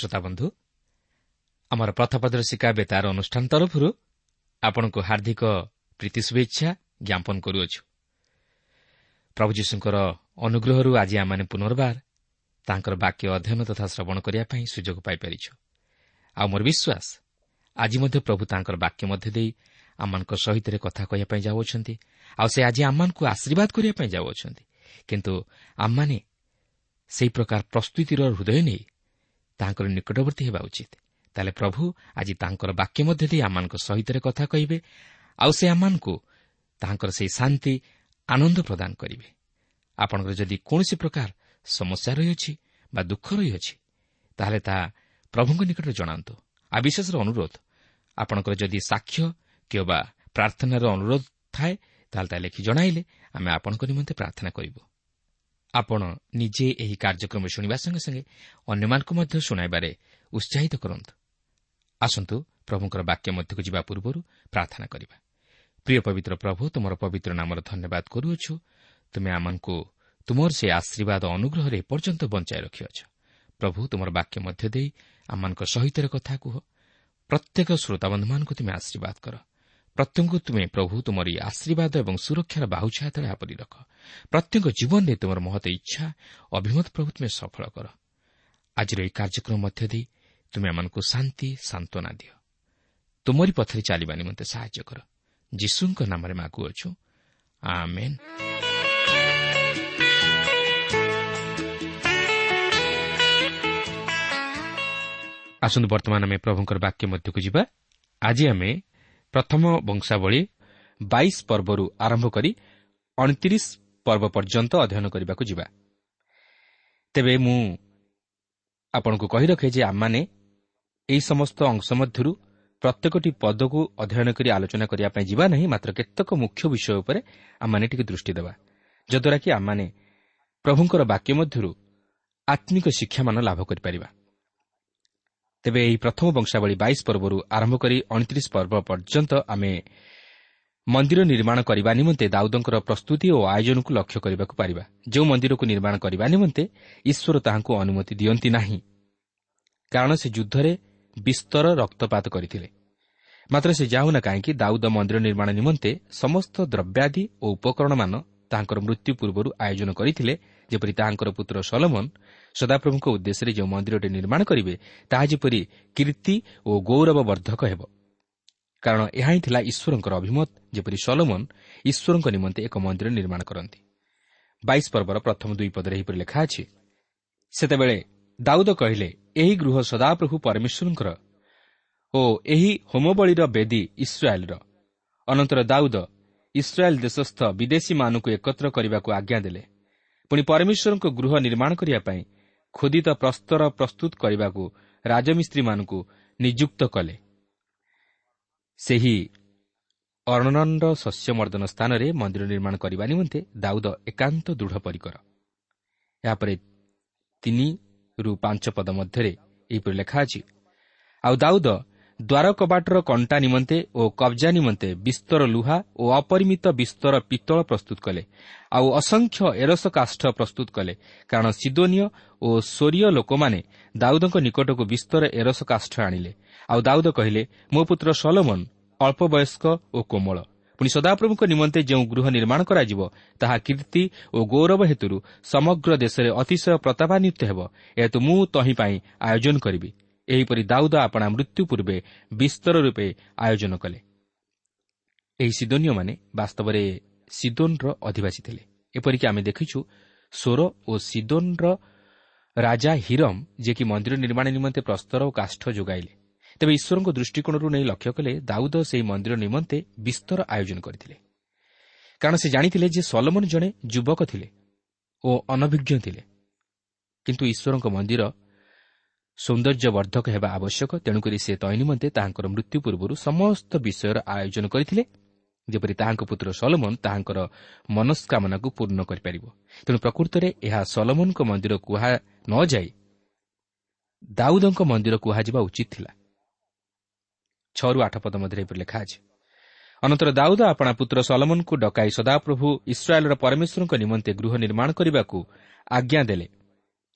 ପ୍ରିୟ ଶ୍ରୋତା ବନ୍ଧୁ ଆମର ପଥପ୍ରଦର୍ଶିକା ବେତାର ଅନୁଷ୍ଠାନ ତରଫରୁ ଆପଣଙ୍କୁ ହାର୍ଦ୍ଦିକ ପ୍ରୀତି ଶୁଭେଚ୍ଛା ଜ୍ଞାପନ କରୁଅଛୁ। ପ୍ରଭୁ ଯୀଶୁଙ୍କର ଅନୁଗ୍ରହରୁ ଆଜି ଆମମାନେ ପୁନର୍ବାର ତାଙ୍କର ବାକ୍ୟ ଅଧ୍ୟୟନ ତଥା ଶ୍ରବଣ କରିବା ପାଇଁ ସୁଯୋଗ ପାଇପାରିଛୁ। ଆଉ ମୋର ବିଶ୍ୱାସ ଆଜି ମଧ୍ୟ ପ୍ରଭୁ ତାଙ୍କର ବାକ୍ୟ ମଧ୍ୟ ଦେଇ ଆମମାନଙ୍କ ସହିତ କଥା କହିବା ପାଇଁ ଯାଉଅଛନ୍ତି। ଆଉ ସେ ଆଜି ଆମମାନଙ୍କୁ ଆଶୀର୍ବାଦ କରିବା ପାଇଁ ଯାଉଅଛନ୍ତି। କିନ୍ତୁ ଆମମାନେ ସେହି ପ୍ରକାର ପ୍ରସ୍ତୁତିର ହୃଦୟ ନେଇ ତାଙ୍କର ନିକଟବର୍ତ୍ତୀ ହେବା ଉଚିତ। ତାହେଲେ ପ୍ରଭୁ ଆଜି ତାଙ୍କର ବାକ୍ୟ ମଧ୍ୟ ଦେଇ ଆମମାନଙ୍କ ସହିତ କଥା କହିବେ ଆଉ ସେ ଆମମାନଙ୍କୁ ତାଙ୍କର ସେହି ଶାନ୍ତି ଆନନ୍ଦ ପ୍ରଦାନ କରିବେ। ଆପଣଙ୍କର ଯଦି କୌଣସି ପ୍ରକାର ସମସ୍ୟା ରହିଅଛି ବା ଦୁଃଖ ରହିଅଛି ତାହେଲେ ତାହା ପ୍ରଭୁଙ୍କ ନିକଟରେ ଜଣାନ୍ତୁ। ଆଉ ବିଶେଷର ଅନୁରୋଧ ଆପଣଙ୍କର ଯଦି ସାକ୍ଷ୍ୟ କିମ୍ବା ପ୍ରାର୍ଥନାର ଅନୁରୋଧ ଥାଏ ତାହେଲେ ତାହା ଲେଖି ଜଣାଇଲେ ଆମେ ଆପଣଙ୍କ ନିମନ୍ତେ ପ୍ରାର୍ଥନା କରିବୁ। ଆପଣ ନିଜେ ଏହି କାର୍ଯ୍ୟକ୍ରମ ଶୁଣିବା ସଙ୍ଗେ ସଙ୍ଗେ ଅନ୍ୟମାନଙ୍କୁ ମଧ୍ୟ ଶୁଣାଇବାରେ ଉତ୍ସାହିତ କରନ୍ତୁ। ଆସନ୍ତୁ ପ୍ରଭୁଙ୍କର ବାକ୍ୟ ମଧ୍ୟକୁ ଯିବା ପୂର୍ବରୁ ପ୍ରାର୍ଥନା କରିବା। ପ୍ରିୟ ପବିତ୍ର ପ୍ରଭୁ ତୁମର ପବିତ୍ର ନାମର ଧନ୍ୟବାଦ କରୁଅଛୁ। ତୁମେ ଆମମାନଙ୍କୁ ତୁମର ସେ ଆଶୀର୍ବାଦ ଅନୁଗ୍ରହରେ ଏପର୍ଯ୍ୟନ୍ତ ବଞ୍ଚାଇ ରଖିଅଛ। ପ୍ରଭୁ ତୁମର ବାକ୍ୟ ମଧ୍ୟ ଦେଇ ଆମମାନଙ୍କ ସହିତ କଥା କୁହ। ପ୍ରତ୍ୟେକ ଶ୍ରୋତାବନ୍ଧୁମାନଙ୍କୁ ତୁମେ ଆଶୀର୍ବାଦ କର। ପ୍ରତ୍ୟେକଙ୍କୁ ତୁମେ ପ୍ରଭୁ ତୁମର ଆଶୀର୍ବାଦ ଏବଂ ସୁରକ୍ଷାର ବାହୁଛା ହାତରେ ଆପରି ରଖ। ପ୍ରତ୍ୟେକ ଜୀବନରେ ତୁମର ମହତ ଇଚ୍ଛା ଅଭିମତ ପ୍ରଭୁ ତୁମେ ସଫଳ କର। ଆଜିର ଏହି କାର୍ଯ୍ୟକ୍ରମ ମଧ୍ୟ ଦେଇ ତୁମେ ଆମମାନଙ୍କୁ ଶାନ୍ତି ସାନ୍ତ୍ୱନା ଦିଅ। ତୁମରି ପଥରେ ଚାଲିବା ନିମନ୍ତେ ସାହାଯ୍ୟ କର। ଯୀଶୁଙ୍କ ନାମରେ ମାଗୁଅଛୁ ଆମେନ୍। ଆସନ୍ତୁ ବର୍ତ୍ତମାନ ଆମେ ପ୍ରଭୁଙ୍କର ବାକ୍ୟ ମଧ୍ୟକୁ ଯିବା। ଆଜି ଆମେ ପ୍ରଥମ ବଂଶାବଳୀ ବାଇଶ ପର୍ବରୁ ଆରମ୍ଭ କରି ଅଣତିରିଶ ପର୍ବ ପର୍ଯ୍ୟନ୍ତ ଅଧ୍ୟୟନ କରିବାକୁ ଯିବା। ତେବେ ମୁଁ ଆପଣଙ୍କୁ କହି ରଖେ ଯେ ଆମମାନେ ଏହି ସମସ୍ତ ଅଂଶ ମଧ୍ୟରୁ ପ୍ରତ୍ୟେକଟି ପଦକୁ ଅଧ୍ୟୟନ କରି ଆଲୋଚନା କରିବା ପାଇଁ ଯିବା ନାହିଁ ମାତ୍ର କେତେକ ମୁଖ୍ୟ ବିଷୟ ଉପରେ ଆମମାନେ ଟିକେ ଦୃଷ୍ଟି ଦେବା ଯଦ୍ୱାରା କି ଆମମାନେ ପ୍ରଭୁଙ୍କର ବାକ୍ୟ ମଧ୍ୟରୁ ଆତ୍ମିକ ଶିକ୍ଷାମାନ ଲାଭ କରିପାରିବା। ତେବେ ଏହି ପ୍ରଥମ ବଂଶାବଳୀ ବାଇଶ ପର୍ବରୁ ଆରମ୍ଭ କରି ଅଣତିରିଶ ପର୍ବ ପର୍ଯ୍ୟନ୍ତ ଆମେ ମନ୍ଦିର ନିର୍ମାଣ କରିବା ନିମନ୍ତେ ଦାଉଦଙ୍କର ପ୍ରସ୍ତୁତି ଓ ଆୟୋଜନକୁ ଲକ୍ଷ୍ୟ କରିବାକୁ ପାରିବା। ଯେଉଁ ମନ୍ଦିରକୁ ନିର୍ମାଣ କରିବା ନିମନ୍ତେ ଈଶ୍ୱର ତାହାଙ୍କୁ ଅନୁମତି ଦିଅନ୍ତି ନାହିଁ। କାରଣ ସେ ଯୁଦ୍ଧରେ ବିସ୍ତର ରକ୍ତପାତ କରିଥିଲେ। ମାତ୍ର ସେ ଯାଉନା କାହିଁକି ଦାଉଦ ମନ୍ଦିର ନିର୍ମାଣ ନିମନ୍ତେ ସମସ୍ତ ଦ୍ରବ୍ୟାଦି ଓ ଉପକରଣମାନ ତାହାଙ୍କର ମୃତ୍ୟୁ ପୂର୍ବରୁ ଆୟୋଜନ କରିଥିଲେ ଯେପରି ତାହାଙ୍କର ପୁତ୍ର ସଲମନ ସଦାପ୍ରଭୁଙ୍କ ଉଦ୍ଦେଶ୍ୟରେ ଯେଉଁ ମନ୍ଦିରଟି ନିର୍ମାଣ କରିବେ ତାହା ଯେପରି କୀର୍ତ୍ତି ଓ ଗୌରବବର୍ଦ୍ଧକ ହେବ। କାରଣ ଏହା ହିଁ ଥିଲା ଈଶ୍ୱରଙ୍କର ଅଭିମତ ଯେପରି ସଲୋମନ ଈଶ୍ୱରଙ୍କ ନିମନ୍ତେ ଏକ ମନ୍ଦିର ନିର୍ମାଣ କରନ୍ତି। ବାଇଶ ପର୍ବର ପ୍ରଥମ ଦୁଇ ପଦରେ ଏହିପରି ଲେଖା ଅଛି ସେତେବେଳେ ଦାଉଦ କହିଲେ ଏହି ଗୃହ ସଦାପ୍ରଭୁ ପରମେଶ୍ୱରଙ୍କର ଓ ଏହି ହୋମବଳୀର ବେଦୀ ଇସ୍ରାଏଲ୍ର। ଅନନ୍ତର ଦାଉଦ ଇସ୍ରାଏଲ୍ ଦେଶସ୍ଥ ବିଦେଶୀମାନଙ୍କୁ ଏକତ୍ର କରିବାକୁ ଆଜ୍ଞା ଦେଲେ। ପୁଣି ପରମେଶ୍ୱରଙ୍କ ଗୃହ ନିର୍ମାଣ କରିବା ପାଇଁ ଖୋଦିତ ପ୍ରସ୍ତର ପ୍ରସ୍ତୁତ କରିବାକୁ ରାଜମିସ୍ତ୍ରୀମାନଙ୍କୁ ନିଯୁକ୍ତ କଲେ। ସେହି ଅର୍ଣ୍ଣନଣ୍ଡ ଶସ୍ୟମର୍ଦ୍ଦନ ସ୍ଥାନରେ ମନ୍ଦିର ନିର୍ମାଣ କରିବା ନିମନ୍ତେ ଦାଉଦ ଏକାନ୍ତ ଦୃଢ଼ ପରିକର। ଏହାପରେ ତିନିରୁ ପାଞ୍ଚ ପଦ ମଧ୍ୟରେ ଏହିପରି ଲେଖା ଅଛି ଆଉ ଦାଉଦ ଦ୍ୱାର କବାଟର କଣ୍ଟା ନିମନ୍ତେ ଓ କବ୍ଜା ନିମନ୍ତେ ବିସ୍ତର ଲୁହା ଓ ଅପରିମିତ ବିସ୍ତର ପିତ୍ତଳ ପ୍ରସ୍ତୁତ କଲେ ଆଉ ଅସଂଖ୍ୟ ଏରସ କାଷ୍ଠ ପ୍ରସ୍ତୁତ କଲେ କାରଣ ସିଦୋନୀୟ ଓ ସ୍ୱରୀୟ ଲୋକମାନେ ଦାଉଦଙ୍କ ନିକଟକୁ ବିସ୍ତର ଏରସ କାଷ୍ଠ ଆଣିଲେ। ଆଉ ଦାଉଦ କହିଲେ ମୋ ପୁତ୍ର ସଲୋମନ ଅଳ୍ପ ବୟସ୍କ ଓ କୋମଳ। ପୁଣି ସଦାପ୍ରଭୁଙ୍କ ନିମନ୍ତେ ଯେଉଁ ଗୃହ ନିର୍ମାଣ କରାଯିବ ତାହା କୀର୍ତ୍ତି ଓ ଗୌରବ ହେତୁରୁ ସମଗ୍ର ଦେଶରେ ଅତିଶୟ ପ୍ରତାପାନ୍ୱିତ ହେବ। ଏହେତୁ ମୁଁ ତହିଁ ପାଇଁ ଆୟୋଜନ କରିବି। ଏହିପରି ଦାଉଦ ଆପଣା ମୃତ୍ୟୁ ପୂର୍ବେ ବିସ୍ତର ରୂପେ ଆୟୋଜନ କଲେ। ଏହି ସିଦୋନୀୟମାନେ ବାସ୍ତବରେ ସିଦୋନ୍ର ଅଧିବାସୀ ଥିଲେ। ଏପରିକି ଆମେ ଦେଖିଛୁ ସୋର ଓ ସିଦୋନ୍ର ରାଜା ହିରମ ଯିଏକି ମନ୍ଦିର ନିର୍ମାଣ ନିମନ୍ତେ ପ୍ରସ୍ତର ଓ କାଷ୍ଠ ଯୋଗାଇଲେ ତେବେ ଈଶ୍ୱରଙ୍କ ଦୃଷ୍ଟିକୋଣରୁ ନେଇ ଲକ୍ଷ୍ୟ କଲେ ଦାଉଦ ସେହି ମନ୍ଦିର ନିମନ୍ତେ ବିସ୍ତର ଆୟୋଜନ କରିଥିଲେ। କାରଣ ସେ ଜାଣିଥିଲେ ଯେ ସଲମନ ଜଣେ ଯୁବକ ଥିଲେ ଓ ଅନଭିଜ୍ଞ ଥିଲେ। କିନ୍ତୁ ଈଶ୍ୱରଙ୍କ ମନ୍ଦିର ସୌନ୍ଦର୍ଯ୍ୟବର୍ଦ୍ଧକ ହେବା ଆବଶ୍ୟକ। ତେଣୁକରି ସେ ତୈ ନିମନ୍ତେ ତାହାଙ୍କର ମୃତ୍ୟୁ ପୂର୍ବରୁ ସମସ୍ତ ବିଷୟର ଆୟୋଜନ କରିଥିଲେ। ଯେପରି ତାହାଙ୍କ ପୁତ୍ର ସଲମନ ତାହାଙ୍କର ମନସ୍କାମନାକୁ ପୂର୍ଣ୍ଣ କରିପାରିବ। ତେଣୁ ପ୍ରକୃତରେ ଏହା ସଲମନଙ୍କ ମନ୍ଦିର କୁହା ନ ଯାଇ ଦାଉଦଙ୍କ ମନ୍ଦିର କୁହାଯିବା ଉଚିତ ଥିଲା। ଛଅରୁ ଆଠ ପଦ ମଧ୍ୟରେ ଏପରି ଲେଖା ଅଛି ଅନନ୍ତର ଦାଉଦ ଆପଣା ପୁତ୍ର ସଲମନଙ୍କୁ ଡକାଇ ସଦାପ୍ରଭୁ ଇସ୍ରାଏଲ୍ର ପରମେଶ୍ୱରଙ୍କ ନିମନ୍ତେ ଗୃହ ନିର୍ମାଣ କରିବାକୁ ଆଜ୍ଞା ଦେଲେ।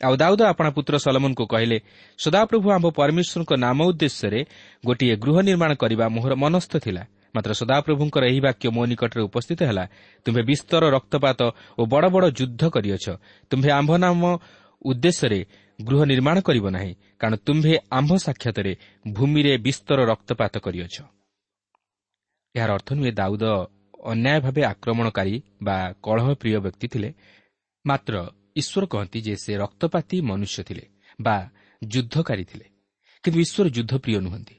ଆଉ ଦାଉଦ ଆପଣା ପୁତ୍ର ସଲମନଙ୍କୁ କହିଲେ ସଦାପ୍ରଭୁ ଆମ୍ଭ ପରମେଶ୍ୱରଙ୍କ ନାମ ଉଦ୍ଦେଶ୍ୟରେ ଗୋଟିଏ ଗୃହ ନିର୍ମାଣ କରିବା ମୋହର ମନସ୍ଥ ଥିଲା। ମାତ୍ର ସଦାପ୍ରଭୁଙ୍କର ଏହି ବାକ୍ୟ ମୋ ନିକଟରେ ଉପସ୍ଥିତ ହେଲା। ତୁମ୍ଭେ ବିସ୍ତର ରକ୍ତପାତ ଓ ବଡ଼ ବଡ଼ ଯୁଦ୍ଧ କରିଅଛ। ତୁମ୍ଭେ ଆମ୍ଭ ନାମ ଉଦ୍ଦେଶ୍ୟରେ ଗୃହ ନିର୍ମାଣ କରିବ ନାହିଁ କାରଣ ତୁମ୍ଭେ ଆମ୍ଭ ସାକ୍ଷାତରେ ଭୂମିରେ ବିସ୍ତର ରକ୍ତପାତ କରିଅଛ। ଏହାର ଅର୍ଥ ନୁହେଁ ଦାଉଦ ଅନ୍ୟାୟ ଭାବେ ଆକ୍ରମଣକାରୀ ବା କଳହପ୍ରିୟ ବ୍ୟକ୍ତି ଥିଲେ। ମାତ୍ର ଈଶ୍ୱର କହନ୍ତି ଯେ ସେ ରକ୍ତପାତୀ ମନୁଷ୍ୟ ଥିଲେ ବା ଯୁଦ୍ଧକାରୀ ଥିଲେ। କିନ୍ତୁ ଈଶ୍ୱର ଯୁଦ୍ଧପ୍ରିୟ ନୁହନ୍ତି।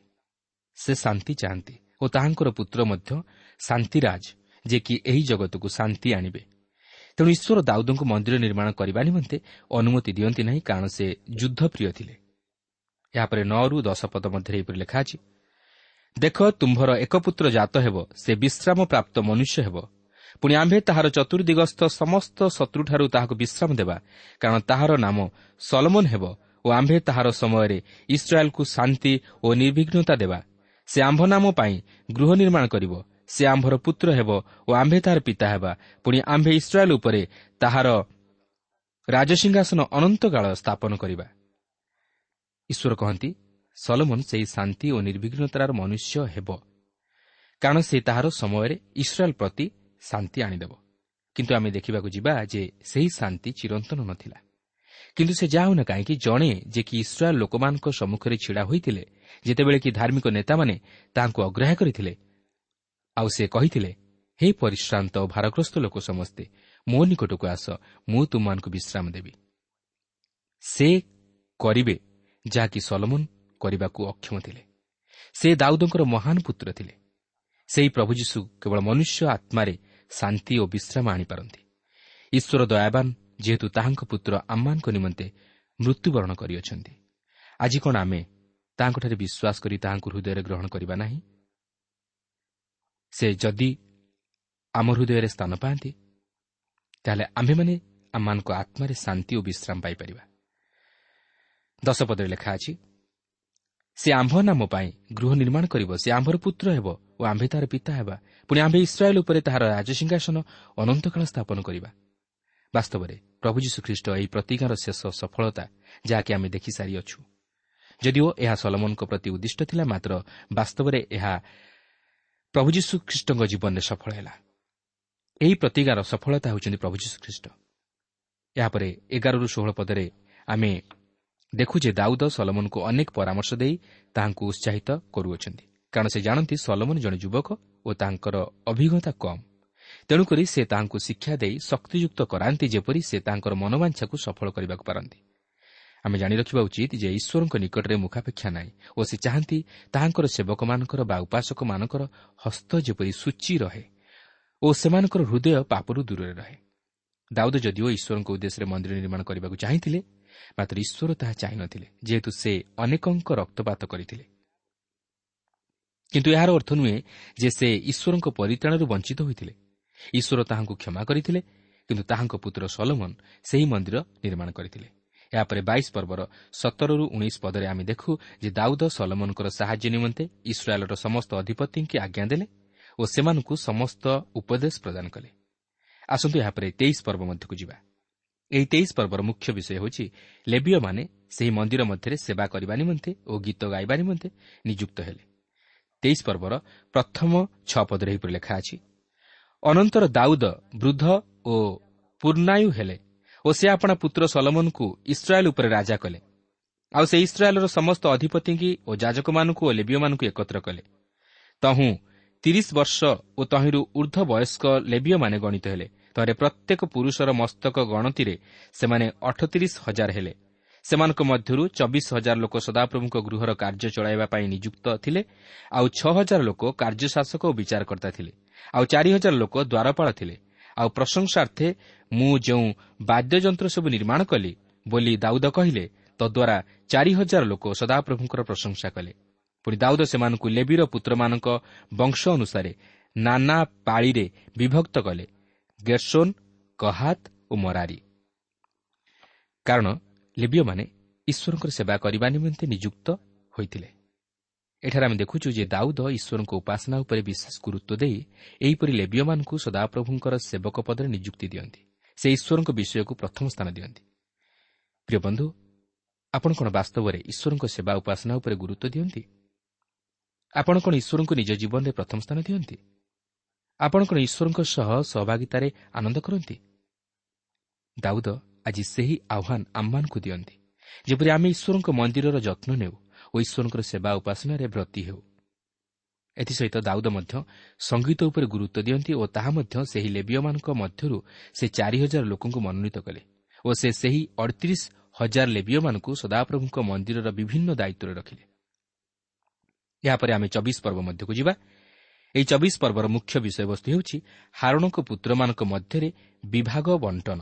ସେ ଶାନ୍ତି ଚାହାନ୍ତି ଓ ତାହାଙ୍କର ପୁତ୍ର ମଧ୍ୟ ଶାନ୍ତିରାଜ ଯେ କି ଏହି ଜଗତକୁ ଶାନ୍ତି ଆଣିବେ। ତେଣୁ ଈଶ୍ୱର ଦାଉଦଙ୍କୁ ମନ୍ଦିର ନିର୍ମାଣ କରିବା ନିମନ୍ତେ ଅନୁମତି ଦିଅନ୍ତି ନାହିଁ କାରଣ ସେ ଯୁଦ୍ଧପ୍ରିୟ ଥିଲେ। ଏହାପରେ ନଅରୁ ଦଶ ପଦ ମଧ୍ୟରେ ଏହିପରି ଲେଖା ଅଛି ଦେଖ ତୁମ୍ଭର ଏକ ପୁତ୍ର ଜାତ ହେବ ସେ ବିଶ୍ରାମ ପ୍ରାପ୍ତ ମନୁଷ୍ୟ ହେବ ପୁଣି ଆମ୍ଭେ ତାହାର ଚତୁର୍ଦିଗସ୍ଥ ସମସ୍ତ ଶତ୍ରୁଠାରୁ ତାହାକୁ ବିଶ୍ରାମ ଦେବା କାରଣ ତାହାର ନାମ ସଲମନ ହେବ ଓ ଆମ୍ଭେ ତାହାର ସମୟରେ ଇସ୍ରାଏଲ୍କୁ ଶାନ୍ତି ଓ ନିର୍ବିଘ୍ନତା ଦେବା। ସେ ଆମ୍ଭ ନାମ ପାଇଁ ଗୃହ ନିର୍ମାଣ କରିବ ସେ ଆମ୍ଭର ପୁତ୍ର ହେବ ଓ ଆମ୍ଭେ ତାହାର ପିତା ହେବା। ପୁଣି ଆମ୍ଭେ ଇସ୍ରାଏଲ୍ ଉପରେ ତାହାର ରାଜସିଂହାସନ ଅନନ୍ତକାଳ ସ୍ଥାପନ କରିବା। ଈଶ୍ୱର କହନ୍ତି ସଲମନ ସେହି ଶାନ୍ତି ଓ ନିର୍ବିଘ୍ନତାର ମନୁଷ୍ୟ ହେବ। କାରଣ ସେ ତାହାର ସମୟରେ ଇସ୍ରାଏଲ୍ ପ୍ରତି ଶାନ୍ତି ଆଣିଦେବ। କିନ୍ତୁ ଆମେ ଦେଖିବାକୁ ଯିବା ଯେ ସେହି ଶାନ୍ତି ଚିରନ୍ତନ ନଥିଲା। କିନ୍ତୁ ସେ ଯାଉନା କାହିଁକି ଜଣେ ଯେ କି ଇସ୍ରାଏଲ୍ ଲୋକମାନଙ୍କ ସମ୍ମୁଖରେ ଛିଡ଼ା ହୋଇଥିଲେ ଯେତେବେଳେ କି ଧାର୍ମିକ ନେତାମାନେ ତାହାଙ୍କୁ ଅଗ୍ରାହ୍ୟ କରିଥିଲେ ଆଉ ସେ କହିଥିଲେ ହେ ପରିଶ୍ରାନ୍ତ ଓ ଭାରଗ୍ରସ୍ତ ଲୋକ ସମସ୍ତେ ମୋ ନିକଟକୁ ଆସ ମୁଁ ତୁମମାନଙ୍କୁ ବିଶ୍ରାମ ଦେବି। ସେ କରିବେ ଯାହାକି ସଲମନ କରିବାକୁ ଅକ୍ଷମ ଥିଲେ। ସେ ଦାଉଦଙ୍କର ମହାନ ପୁତ୍ର ଥିଲେ। ସେହି ପ୍ରଭୁ ଯୀଶୁ କେବଳ ମନୁଷ୍ୟ ଆତ୍ମାରେ ଶାନ୍ତି ଓ ବିଶ୍ରାମ ଆଣିପାରନ୍ତି। ଈଶ୍ୱର ଦୟାବାନ ଯେହେତୁ ତାହାଙ୍କ ପୁତ୍ର ଆମମାନଙ୍କ ନିମନ୍ତେ ମୃତ୍ୟୁବରଣ କରିଅଛନ୍ତି। ଆଜି କ'ଣ ଆମେ ତାହାଙ୍କଠାରେ ବିଶ୍ୱାସ କରି ତାହାଙ୍କୁ ହୃଦୟରେ ଗ୍ରହଣ କରିବା ନାହିଁ? ସେ ଯଦି ଆମ ହୃଦୟରେ ସ୍ଥାନ ପାଆନ୍ତି ତାହେଲେ ଆମ୍ଭେମାନେ ଆମମାନଙ୍କ ଆତ୍ମାରେ ଶାନ୍ତି ଓ ବିଶ୍ରାମ ପାଇପାରିବା। ଦଶପଦରେ ଲେଖା ଅଛି ସେ ଆମ୍ଭ ନାମ ପାଇଁ ଗୃହ ନିର୍ମାଣ କରିବ। ସେ ଆମ୍ଭର ପୁତ୍ର ହେବ ଓ ଆମ୍ଭେ ତାହାର ପିତା ହେବା। ପୁଣି ଆମ୍ଭେ ଇସ୍ରାଏଲ୍ ଉପରେ ତାହାର ରାଜସିଂହାସନ ଅନନ୍ତକାଳ ସ୍ଥାପନ କରିବା। ବାସ୍ତବରେ ପ୍ରଭୁ ଯୀଶୁ ଖ୍ରୀଷ୍ଟ ଏହି ପ୍ରତିଜ୍ଞାର ଶେଷ ସଫଳତା ଯାହାକି ଆମେ ଦେଖିସାରିଅଛୁ। ଯଦିଓ ଏହା ସଲମନଙ୍କ ପ୍ରତି ଉଦ୍ଦିଷ୍ଟ ଥିଲା ମାତ୍ର ବାସ୍ତବରେ ଏହା ପ୍ରଭୁ ଯୀଶୁ ଖ୍ରୀଷ୍ଟଙ୍କ ଜୀବନରେ ସଫଳ ହେଲା। ଏହି ପ୍ରତିଜ୍ଞାର ସଫଳତା ହେଉଛନ୍ତି ପ୍ରଭୁ ଯୀଶୁ ଖ୍ରୀଷ୍ଟ ଏହାପରେ ଏଗାରରୁ ଷୋହଳ ପଦରେ ଆମେ ଦେଖୁ ଯେ ଦାଉଦ ସଲମନକୁ ଅନେକ ପରାମର୍ଶ ଦେଇ ତାହାଙ୍କୁ ଉତ୍ସାହିତ କରୁଅଛନ୍ତି। କାରଣ ସେ ଜାଣନ୍ତି ସଲମନ ଜଣେ ଯୁବକ ଓ ତାଙ୍କର ଅଭିଜ୍ଞତା କମ୍। ତେଣୁକରି ସେ ତାହାଙ୍କୁ ଶିକ୍ଷା ଦେଇ ଶକ୍ତିଯୁକ୍ତ କରାନ୍ତି ଯେପରି ସେ ତାଙ୍କର ମନୋବାଞ୍ଛାକୁ ସଫଳ କରିବାକୁ ପାରନ୍ତି। ଆମେ ଜାଣି ରଖିବା ଉଚିତ ଯେ ଈଶ୍ୱରଙ୍କ ନିକଟରେ ମୁଖାପେକ୍ଷା ନାହିଁ ଓ ସେ ଚାହାନ୍ତି ତାହାଙ୍କର ସେବକମାନଙ୍କର ବା ଉପାସକମାନଙ୍କର ହସ୍ତ ଯେପରି ସୂଚି ରହେ ଓ ସେମାନଙ୍କର ହୃଦୟ ପାପରୁ ଦୂରରେ ରହେ। ଦାଉଦ ଯଦିଓ ଈଶ୍ୱରଙ୍କ ଉଦ୍ଦେଶ୍ୟରେ ମନ୍ଦିର ନିର୍ମାଣ କରିବାକୁ ଚାହିଁଥିଲେ ମାତ୍ର ଈଶ୍ୱର ତାହା ଚାହିଁନଥିଲେ ଯେହେତୁ ସେ ଅନେକଙ୍କ ରକ୍ତପାତ କରିଥିଲେ। କିନ୍ତୁ ଏହାର ଅର୍ଥ ନୁହେଁ ଯେ ସେ ଈଶ୍ୱରଙ୍କ ପରିତ୍ରାଣରୁ ବଞ୍ଚିତ ହୋଇଥିଲେ। ଈଶ୍ୱର ତାହାଙ୍କୁ କ୍ଷମା କରିଥିଲେ କିନ୍ତୁ ତାହାଙ୍କ ପୁତ୍ର ସଲୋମନ ସେହି ମନ୍ଦିର ନିର୍ମାଣ କରିଥିଲେ। ଏହାପରେ ବାଇଶ ପର୍ବର ସତରରୁ ଉଣେଇଶ ପଦରେ ଆମେ ଦେଖୁ ଯେ ଦାଉଦ ସଲମନଙ୍କର ସାହାଯ୍ୟ ନିମନ୍ତେ ଇସ୍ରାଏଲ୍ର ସମସ୍ତ ଅଧିପତିଙ୍କୁ ଆଜ୍ଞା ଦେଲେ ଓ ସେମାନଙ୍କୁ ସମସ୍ତ ଉପଦେଶ ପ୍ରଦାନ କଲେ। ଆସନ୍ତୁ ଏହାପରେ ତେଇଶ ପର୍ବ ମଧ୍ୟକୁ ଯିବା। ଏହି ତେଇଶ ପର୍ବର ମୁଖ୍ୟ ବିଷୟ ହେଉଛି ଲେବିୟମାନେ ସେହି ମନ୍ଦିର ମଧ୍ୟରେ ସେବା କରିବା ନିମନ୍ତେ ଓ ଗୀତ ଗାଇବା ନିମନ୍ତେ ନିଯୁକ୍ତ ହେଲେ। ତେଇଶ ପର୍ବର ପ୍ରଥମ ଛଅ ପଦରେ ଏହିପରି ଲେଖା ଅଛି ଅନନ୍ତର ଦାଉଦ ବୃଦ୍ଧ ଓ ପୂର୍ଣ୍ଣାୟୁ ହେଲେ ଓ ସେ ଆପଣା ପୁତ୍ର ସଲମନକୁ ଇସ୍ରାଏଲ୍ ଉପରେ ରାଜା କଲେ। ଆଉ ସେ ଇସ୍ରାଏଲ୍ର ସମସ୍ତ ଅଧିପତିଙ୍କି ଓ ଯାଜକମାନଙ୍କୁ ଓ ଲେବିୟମାନଙ୍କୁ ଏକତ୍ର କଲେ। ତହୁଁ ତିରିଶ ବର୍ଷ ଓ ତହିଁରୁ ଉର୍ଦ୍ଧ୍ୱ ବୟସ୍କ ଲେବିୟମାନେ ଗଣିତ ହେଲେ ତରେ ପ୍ରତ୍ୟେକ ପୁରୁଷର ମସ୍ତକ ଗଣତିରେ ସେମାନେ ଅଠତିରିଶ ହଜାର ହେଲେ। ସେମାନଙ୍କ ମଧ୍ୟରୁ ଚବିଶ ହଜାର ଲୋକ ସଦାପ୍ରଭୁଙ୍କ ଗୃହର କାର୍ଯ୍ୟ ଚଳାଇବା ପାଇଁ ନିଯୁକ୍ତ ଥିଲେ ଆଉ ଛଅ ହଜାର ଲୋକ କାର୍ଯ୍ୟଶାସକ ଓ ବିଚାରକର୍ତ୍ତା ଥିଲେ ଆଉ ଚାରି ହଜାର ଲୋକ ଦ୍ୱାରପାଳ ଥିଲେ। ଆଉ ପ୍ରଶଂସାର୍ଥେ ମୁଁ ଯେଉଁ ବାଦ୍ୟଯନ୍ତ୍ର ସବୁ ନିର୍ମାଣ କଲି ବୋଲି ଦାଉଦ କହିଲେ ତଦ୍ୱାରା ଚାରି ହଜାର ଲୋକ ସଦାପ୍ରଭୁଙ୍କର ପ୍ରଶଂସା କଲେ। ପୁଣି ଦାଉଦ ସେମାନଙ୍କୁ ଲେବିର ପୁତ୍ରମାନଙ୍କ ବଂଶ ଅନୁସାରେ ନାନା ପାଳିରେ ବିଭକ୍ତ କଲେ। ଗେର୍ସୋନ୍ କହାତ ଓ ମରାରୀ। କାରଣ ଲିବିୟମାନେ ଈଶ୍ୱରଙ୍କର ସେବା କରିବା ନିମନ୍ତେ ନିଯୁକ୍ତ ହୋଇଥିଲେ। ଏଠାରେ ଆମେ ଦେଖୁଛୁ ଯେ ଦାଉଦ ଈଶ୍ୱରଙ୍କ ଉପାସନା ଉପରେ ବିଶେଷ ଗୁରୁତ୍ୱ ଦେଇ ଏହିପରି ଲେବିୟମାନଙ୍କୁ ସଦାପ୍ରଭୁଙ୍କର ସେବକ ପଦରେ ନିଯୁକ୍ତି ଦିଅନ୍ତି। ସେ ଈଶ୍ୱରଙ୍କ ବିଷୟକୁ ପ୍ରଥମ ସ୍ଥାନ ଦିଅନ୍ତି। ପ୍ରିୟ ବନ୍ଧୁ ଆପଣ କ'ଣ ବାସ୍ତବରେ ଈଶ୍ୱରଙ୍କ ସେବା ଉପାସନା ଉପରେ ଗୁରୁତ୍ୱ ଦିଅନ୍ତି? ଆପଣ କ'ଣ ଈଶ୍ୱରଙ୍କୁ ନିଜ ଜୀବନରେ ପ୍ରଥମ ସ୍ଥାନ ଦିଅନ୍ତି? ଆପଣ କ'ଣ ଈଶ୍ୱରଙ୍କ ସହ ସହଭାଗିତାରେ ଆନନ୍ଦ କରନ୍ତି? ଦାଉଦ ଆଜି ସେହି ଆହ୍ୱାନ ଆମମାନଙ୍କୁ ଦିଅନ୍ତି। ଯେପରି ଆମେ ଈଶ୍ୱରଙ୍କ ମନ୍ଦିରର ଯତ୍ନ ନେଉ ଓ ଈଶ୍ୱରଙ୍କର ସେବା ଉପାସନାରେ ବ୍ରତୀ ହେଉ। ଏଥିସହିତ ଦାଉଦ ମଧ୍ୟ ସଙ୍ଗୀତ ଉପରେ ଗୁରୁତ୍ୱ ଦିଅନ୍ତି ଓ ତାହା ମଧ୍ୟ ସେହି ଲେବିୟମାନଙ୍କ ମଧ୍ୟରୁ ସେ ଚାରି ହଜାର ଲୋକଙ୍କୁ ମନୋନୀତ କଲେ ଓ ସେ ସେହି ଅଡ଼ତିରିଶ ହଜାର ଲେବିୟମାନଙ୍କୁ ସଦାପ୍ରଭୁଙ୍କ ମନ୍ଦିରର ବିଭିନ୍ନ ଦାୟିତ୍ୱରେ ରଖିଲେ। ଏହାପରେ ଆମେ ଚବିଶ ପର୍ବ ମଧ୍ୟକୁ ଯିବା। ଏହି ଚବିଶ ପର୍ବର ମୁଖ୍ୟ ବିଷୟବସ୍ତୁ ହେଉଛି ହାରୁଣଙ୍କ ପୁତ୍ରମାନଙ୍କ ମଧ୍ୟରେ ବିଭାଗ ବଣ୍ଟନ।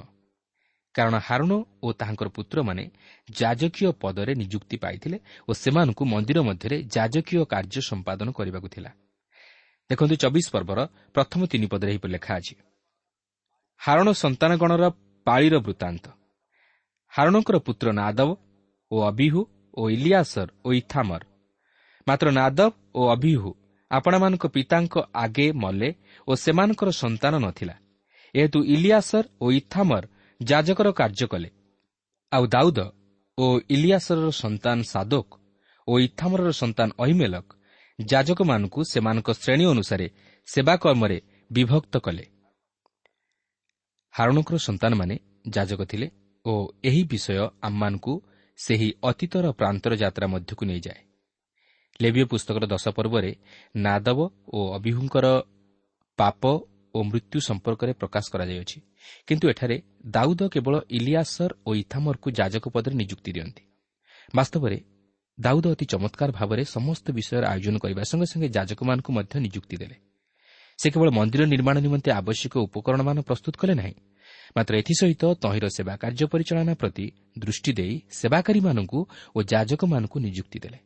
କାରଣ ହାରୁଣ ଓ ତାହାଙ୍କର ପୁତ୍ରମାନେ ଯାଜକୀୟ ପଦରେ ନିଯୁକ୍ତି ପାଇଥିଲେ ଓ ସେମାନଙ୍କୁ ମନ୍ଦିର ମଧ୍ୟରେ ଯାଜକୀୟ କାର୍ଯ୍ୟ ସମ୍ପାଦନ କରିବାକୁ ଥିଲା। ଦେଖନ୍ତୁ ଚବିଶ ପର୍ବର ପ୍ରଥମ ତିନି ପଦରେ ଏହିପରି ଲେଖା ଅଛି। ହାରଣ ସନ୍ତାନଗଣର ପାଳିର ବୃତ୍ତାନ୍ତ। ହାରଣଙ୍କର ପୁତ୍ର ନାଦବ ଓ ଅବିହୁ ଓ ଇଲିଆସର ଓ ଇଥାମର। ମାତ୍ର ନାଦବ ଓ ଅବିହୁ ଆପଣମାନଙ୍କ ପିତାଙ୍କ ଆଗେ ମଲେ ଓ ସେମାନଙ୍କର ସନ୍ତାନ ନଥିଲା। ଏହେତୁ ଇଲିଆସର ଓ ଇଥାମର ଯାଜକର କାର୍ଯ୍ୟ କଲେ। ଆଉ ଦାଉଦ ଓ ଇଲିଆସରର ସନ୍ତାନ ସାଦୋକ ଓ ଇଥାମରର ସନ୍ତାନ ଅହିମେଲକ ଯାଜକମାନଙ୍କୁ ସେମାନଙ୍କ ଶ୍ରେଣୀ ଅନୁସାରେ ସେବା କର୍ମରେ ବିଭକ୍ତ କଲେ। ହାରୁଣଙ୍କର ସନ୍ତାନମାନେ ଯାଜକ ଥିଲେ ଓ ଏହି ବିଷୟ ଆମମାନଙ୍କୁ ସେହି ଅତୀତର ପ୍ରାନ୍ତର ଯାତ୍ରା ମଧ୍ୟକୁ ନେଇଯାଏ। ଲେବିୟ ପୁସ୍ତକର ଦଶ ପର୍ବରେ ନାଦବ ଓ ଅବିହୁଙ୍କର ପାପ ଓ ମୃତ୍ୟୁ ସମ୍ପର୍କରେ ପ୍ରକାଶ କରାଯାଇଅଛି। କିନ୍ତୁ ଏଠାରେ ଦାଉଦ କେବଳ ଇଲିଆସର ଓ ଇଥାମରକୁ ଯାଜକ ପଦରେ ନିଯୁକ୍ତି ଦିଅନ୍ତି। ବାସ୍ତବରେ ଦାଉଦ ଅତି ଚମତ୍କାର ଭାବରେ ସମସ୍ତ ବିଷୟର ଆୟୋଜନ କରିବା ସଙ୍ଗେ ସଙ୍ଗେ ଯାଜକମାନଙ୍କୁ ମଧ୍ୟ ନିଯୁକ୍ତି ଦେଲେ। ସେ କେବଳ ମନ୍ଦିର ନିର୍ମାଣ ନିମନ୍ତେ ଆବଶ୍ୟକ ଉପକରଣମାନ ପ୍ରସ୍ତୁତ କଲେ ନାହିଁ ମାତ୍ର ଏଥିସହିତ ତହିଁର ସେବା କାର୍ଯ୍ୟ ପରିଚାଳନା ପ୍ରତି ଦୃଷ୍ଟି ଦେଇ ସେବାକାରୀମାନଙ୍କୁ ଓ ଯାଜକମାନଙ୍କୁ ନିଯୁକ୍ତି ଦେଲେ।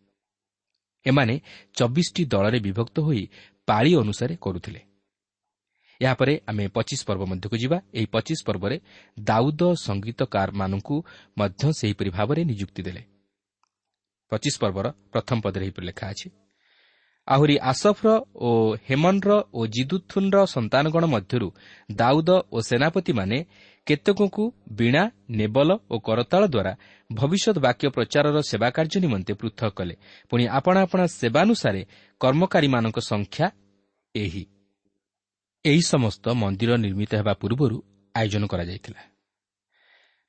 ଏମାନେ ଚବିଶଟି ଦଳରେ ବିଭକ୍ତ ହୋଇ ପାଳି ଅନୁସାରେ କରୁଥିଲେ। ଏହାପରେ ଆମେ ପଚିଶ ପର୍ବ ମଧ୍ୟକୁ ଯିବା। ଏହି ପଚିଶ ପର୍ବରେ ଦାଉଦ ସଙ୍ଗୀତକାରମାନଙ୍କୁ ମଧ୍ୟ ସେହିପରି ଭାବରେ ନିଯୁକ୍ତି ଦେଲେ। ପଚିଶ ପର୍ବର ପ୍ରଥମ ପଦରେ ଏହିପରି ଲେଖା ଅଛି ଆହୁରି ଆସଫର ଓ ହେମନର ଓ ଜିଦୁଥୁନ୍ର ସନ୍ତାନଗଣ ମଧ୍ୟରୁ ଦାଉଦ ଓ ସେନାପତିମାନେ କେତେକଙ୍କୁ ବୀଣା ନେବଲ ଓ କରତାଳ ଦ୍ୱାରା ଭବିଷ୍ୟତ ବାକ୍ୟ ପ୍ରଚାରର ସେବା କାର୍ଯ୍ୟ ନିମନ୍ତେ ପୃଥକ କଲେ। ପୁଣି ଆପଣା ଆପଣା ସେବାନୁସାରେ କର୍ମକାରୀମାନଙ୍କ ସଂଖ୍ୟା ଏହି। ଏହି ସମସ୍ତ ମନ୍ଦିର ନିର୍ମିତ ହେବା ପୂର୍ବରୁ ଆୟୋଜନ କରାଯାଇଥିଲା।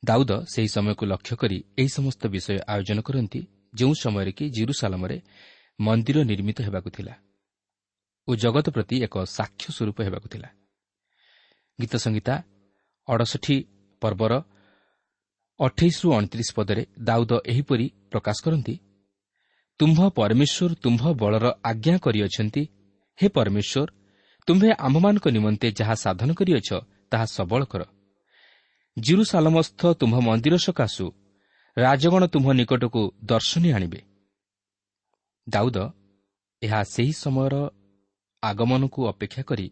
ଦାଉଦ ସେହି ସମୟକୁ ଲକ୍ଷ୍ୟ କରି ଏହି ସମସ୍ତ ବିଷୟ ଆୟୋଜନ କରନ୍ତି ଯେଉଁ ସମୟରେ କି ଜିରୁସାଲମରେ ମନ୍ଦିର ନିର୍ମିତ ହେବାକୁ ଥିଲା ଓ ଜଗତ ପ୍ରତି ଏକ ସାକ୍ଷ୍ୟ ସ୍ୱରୂପ ହେବାକୁ ଥିଲା। ଗୀତ ସଂହିତା ଅଡ଼ଷଠି ପର୍ବର ଅଠେଇଶରୁ ଅଣତିରିଶ ପଦରେ ଦାଉଦ ଏହିପରି ପ୍ରକାଶ କରନ୍ତି ତୁମ୍ଭ ପରମେଶ୍ୱର ତୁମ୍ଭ ବଳର ଆଜ୍ଞା କରିଅଛନ୍ତି ହେ ପରମେଶ୍ୱର ତୁମ୍ଭେ ଆମ୍ଭମାନଙ୍କ ନିମନ୍ତେ ଯାହା ସାଧନ କରିଅଛ ତାହା ସବଳ କର। ଜିରୁସାଲମସ୍ଥ ତୁମ୍ଭ ମନ୍ଦିର ସକାଶୁ ରାଜଗଣ ତୁମ୍ଭ ନିକଟକୁ ଦର୍ଶନୀ ଆଣିବେ। ଦାଉଦ ଏହା ସେହି ସମୟର ଆଗମନକୁ ଅପେକ୍ଷା କରି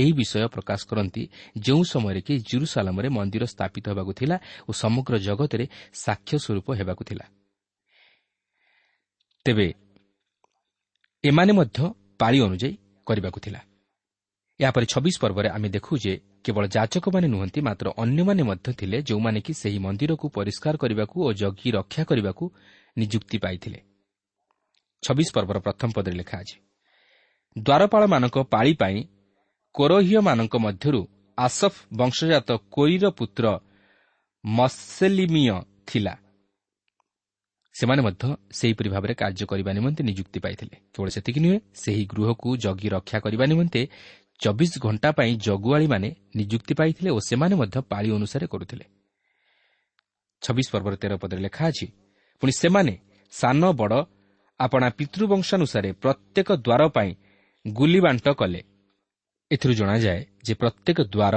ଏହି ବିଷୟ ପ୍ରକାଶ କରନ୍ତି ଯେଉଁ ସମୟରେ କି ଜିରୁସାଲାମରେ ମନ୍ଦିର ସ୍ଥାପିତ ହେବାକୁ ଥିଲା ଓ ସମଗ୍ର ଜଗତରେ ସାକ୍ଷ୍ୟ ସ୍ୱରୂପ ହେବାକୁ ଥିଲା। ତେବେ ଏମାନେ ମଧ୍ୟ ପାଳି ଅନୁଯାୟୀ କରିବାକୁ ଥିଲା। ଏହାପରେ ଛବିଶ ପର୍ବରେ ଆମେ ଦେଖୁ ଯେ କେବଳ ଯାଚକମାନେ ନୁହନ୍ତି ମାତ୍ର ଅନ୍ୟମାନେ ମଧ୍ୟ ଥିଲେ ଯେଉଁମାନେ କି ସେହି ମନ୍ଦିରକୁ ପରିଷ୍କାର କରିବାକୁ ଓ ଜଗି ରକ୍ଷା କରିବାକୁ ନିଯୁକ୍ତି ପାଇଥିଲେ। ଛବିଶ ପର୍ବର ପ୍ରଥମ ପଦରେ ଲେଖା ଅଛି ଦ୍ୱାରପାଳମାନଙ୍କ ପାଳି ପାଇଁ କୋରହୀୟମାନଙ୍କ ମଧ୍ୟରୁ ଆସଫ ବଂଶଜାତ କୋରିର ପୁତ୍ର ମସେଲିମିୟ ଥିଲା। ସେମାନେ ମଧ୍ୟ ସେହିପରି ଭାବରେ କାର୍ଯ୍ୟ କରିବା ନିମନ୍ତେ ନିଯୁକ୍ତି ପାଇଥିଲେ। କେବଳ ସେତିକି ନୁହେଁ ସେହି ଗୃହକୁ ଜଗି ରକ୍ଷା କରିବା ନିମନ୍ତେ ଚବିଶ ଘଣ୍ଟା ପାଇଁ ଜଗୁଆଳିମାନେ ନିଯୁକ୍ତି ପାଇଥିଲେ ଓ ସେମାନେ ମଧ୍ୟ ପାଳି ଅନୁସାରେ କରୁଥିଲେ। ଛବିଶ ପର୍ବର ତେର ପଦରେ ଲେଖା ଅଛି ପୁଣି ସେମାନେ ସାନ ବଡ଼ ଆପଣା ପିତୃବଂଶାନୁସାରେ ପ୍ରତ୍ୟେକ ଦ୍ୱାର ପାଇଁ ଗୁଲିବାଣ୍ଟ କଲେ। ଏଥିରୁ ଜଣାଯାଏ ଯେ ପ୍ରତ୍ୟେକ ଦ୍ୱାର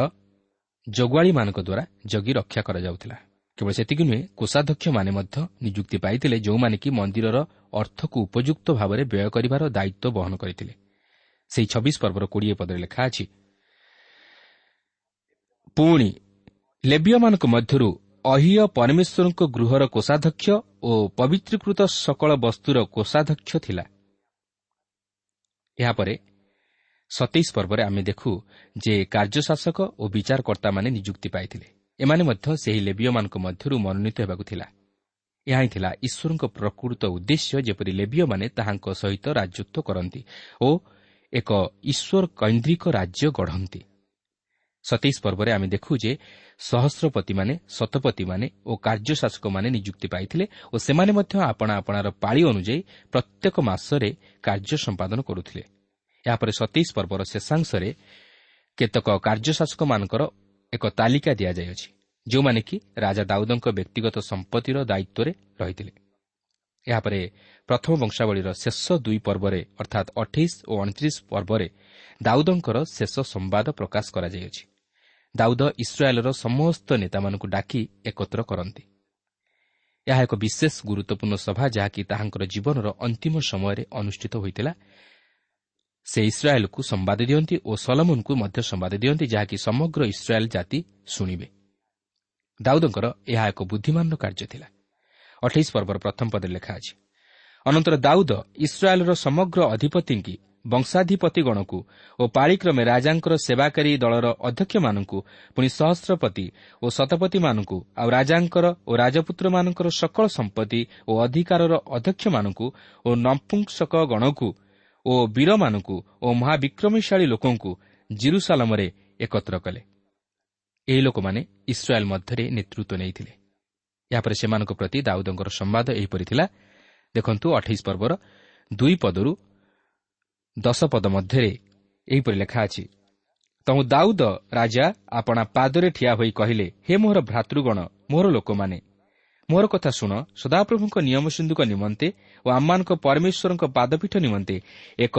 ଜଗୁଆଳିମାନଙ୍କ ଦ୍ୱାରା ଜଗି ରକ୍ଷା କରାଯାଉଥିଲା। କେବଳ ସେତିକି ନୁହେଁ କୋଷାଧ୍ୟକ୍ଷମାନେ ମଧ୍ୟ ନିଯୁକ୍ତି ପାଇଥିଲେ ଯେଉଁମାନେ କି ମନ୍ଦିରର ଅର୍ଥକୁ ଉପଯୁକ୍ତ ଭାବରେ ବ୍ୟୟ କରିବାର ଦାୟିତ୍ୱ ବହନ କରିଥିଲେ। ସେହି ଛବିଶ ପର୍ବର କୋଡ଼ିଏ ପଦରେ ଲେଖା ଅଛି ପୁଣି ଲେବିୟମାନଙ୍କ ମଧ୍ୟରୁ ଅହିୟ ପରମେଶ୍ୱରଙ୍କ ଗୃହର କୋଷାଧ୍ୟକ୍ଷ ଓ ପବିତ୍ରୀକୃତ ସକଳ ବସ୍ତୁର କୋଷାଧ୍ୟକ୍ଷ ଥିଲା। ଏହାପରେ ସତେଇଶ ପର୍ବରେ ଆମେ ଦେଖୁ ଯେ କାର୍ଯ୍ୟଶାସକ ଓ ବିଚାରକର୍ତ୍ତାମାନେ ନିଯୁକ୍ତି ପାଇଥିଲେ। ଏମାନେ ମଧ୍ୟ ସେହି ଲେବିୟମାନଙ୍କ ମଧ୍ୟରୁ ମନୋନୀତ ହେବାକୁ ଥିଲା। ଏହା ହିଁ ଥିଲା ଈଶ୍ୱରଙ୍କ ପ୍ରକୃତ ଉଦ୍ଦେଶ୍ୟ ଯେପରି ଲେବିୟମାନେ ତାହାଙ୍କ ସହିତ ରାଜତ୍ୱ କରନ୍ତି ଓ ଏକ ଈଶ୍ୱର କୈନ୍ଦ୍ରିକ ରାଜ୍ୟ ଗଢ଼ନ୍ତି। ସତେଇଶ ପର୍ବରେ ଆମେ ଦେଖୁ ଯେ ସହସ୍ରପତିମାନେ ଶତପତିମାନେ ଓ କାର୍ଯ୍ୟଶାସକମାନେ ନିଯୁକ୍ତି ପାଇଥିଲେ ଓ ସେମାନେ ମଧ୍ୟ ଆପଣା ଆପଣାର ପାଳି ଅନୁଯାୟୀ ପ୍ରତ୍ୟେକ ମାସରେ କାର୍ଯ୍ୟ ସମ୍ପାଦନ କରୁଥିଲେ। ଏହାପରେ ସତେଇଶ ପର୍ବର ଶେଷାଂଶରେ କେତେକ କାର୍ଯ୍ୟଶାସକମାନଙ୍କର ଏକ ତାଲିକା ଦିଆଯାଇଅଛି ଯେଉଁମାନେ କି ରାଜା ଦାଉଦଙ୍କ ବ୍ୟକ୍ତିଗତ ସମ୍ପତ୍ତିର ଦାୟିତ୍ୱରେ ରହିଥିଲେ। ଏହାପରେ ପ୍ରଥମ ବଂଶାବଳୀର ଶେଷ ଦୁଇ ପର୍ବରେ ଅର୍ଥାତ୍ ଅଠେଇଶ ଓ ଅଣତିରିଶ ପର୍ବରେ ଦାଉଦଙ୍କର ଶେଷ ସମ୍ବାଦ ପ୍ରକାଶ କରାଯାଇଅଛି। ଦାଉଦ ଇସ୍ରାଏଲ୍ର ସମସ୍ତ ନେତାମାନଙ୍କୁ ଡାକି ଏକତ୍ର କରନ୍ତି। ଏହା ଏକ ବିଶେଷ ଗୁରୁତ୍ୱପୂର୍ଣ୍ଣ ସଭା ଯାହାକି ତାହାଙ୍କର ଜୀବନର ଅନ୍ତିମ ସମୟରେ ଅନୁଷ୍ଠିତ ହୋଇଥିଲା ସେ ଇସ୍ରାଏଲ୍କୁ ସମ୍ବାଦ ଦିଅନ୍ତି ଓ ସଲମନ୍କୁ ମଧ୍ୟ ସମ୍ବାଦ ଦିଅନ୍ତି ଯାହାକି ସମଗ୍ର ଇସ୍ରାଏଲ୍ ଜାତି ଶୁଣିବେ। ଦାଉଦଙ୍କର ଏହା ଏକ ବୁଦ୍ଧିମାନର କାର୍ଯ୍ୟ ଥିଲା। ଅଠେଇଶ ପର୍ବର ପ୍ରଥମ ପଦରେ ଲେଖା ଅଛି ଅନନ୍ତର ଦାଉଦ ଇସ୍ରାଏଲ୍ର ସମଗ୍ର ଅଧିପତିଙ୍କି ବଂଶାଧିପତିଗଣକୁ ଓ ପାଳିକ୍ରମେ ରାଜାଙ୍କର ସେବାକାରୀ ଦଳର ଅଧ୍ୟକ୍ଷମାନଙ୍କୁ ପୁଣି ସହସ୍ରପତି ଓ ଶତପତିମାନଙ୍କୁ ଆଉ ରାଜାଙ୍କର ଓ ରାଜପୁତ୍ରମାନଙ୍କର ସକଳ ସମ୍ପତ୍ତି ଓ ଅଧିକାରର ଅଧ୍ୟକ୍ଷମାନଙ୍କୁ ଓ ନପୁଂସକ ଗଣକୁ ଓ ବୀରମାନଙ୍କୁ ଓ ମହାବିକ୍ରମଶାଳୀ ଲୋକଙ୍କୁ ଜିରୁସାଲମରେ ଏକତ୍ର କଲେ। ଏହି ଲୋକମାନେ ଇସ୍ରାଏଲ୍ ମଧ୍ୟରେ ନେତୃତ୍ୱ ନେଇଥିଲେ। ଏହାପରେ ସେମାନଙ୍କ ପ୍ରତି ଦାଉଦଙ୍କର ସମ୍ବାଦ ଏହିପରି ଥିଲା। ଦେଖନ୍ତୁ ଅଠେଇଶ ପର୍ବର ଦୁଇ ପଦରୁ ଦଶ ପଦ ମଧ୍ୟରେ ଏହିପରି ଲେଖା ଅଛି ତୁ ଦାଉଦ ରାଜା ଆପଣା ପାଦରେ ଠିଆ ହୋଇ କହିଲେ ହେ ମୋହର ଭ୍ରାତୃଗଣ ମୋହର ଲୋକମାନେ ମୋର କଥା ଶୁଣ ସଦାପ୍ରଭୁଙ୍କ ନିୟମ ସିନ୍ଧୁଙ୍କ ନିମନ୍ତେ ଓ ଆମମାନଙ୍କ ପରମେଶ୍ୱରଙ୍କ ପାଦପୀଠ ନିମନ୍ତେ ଏକ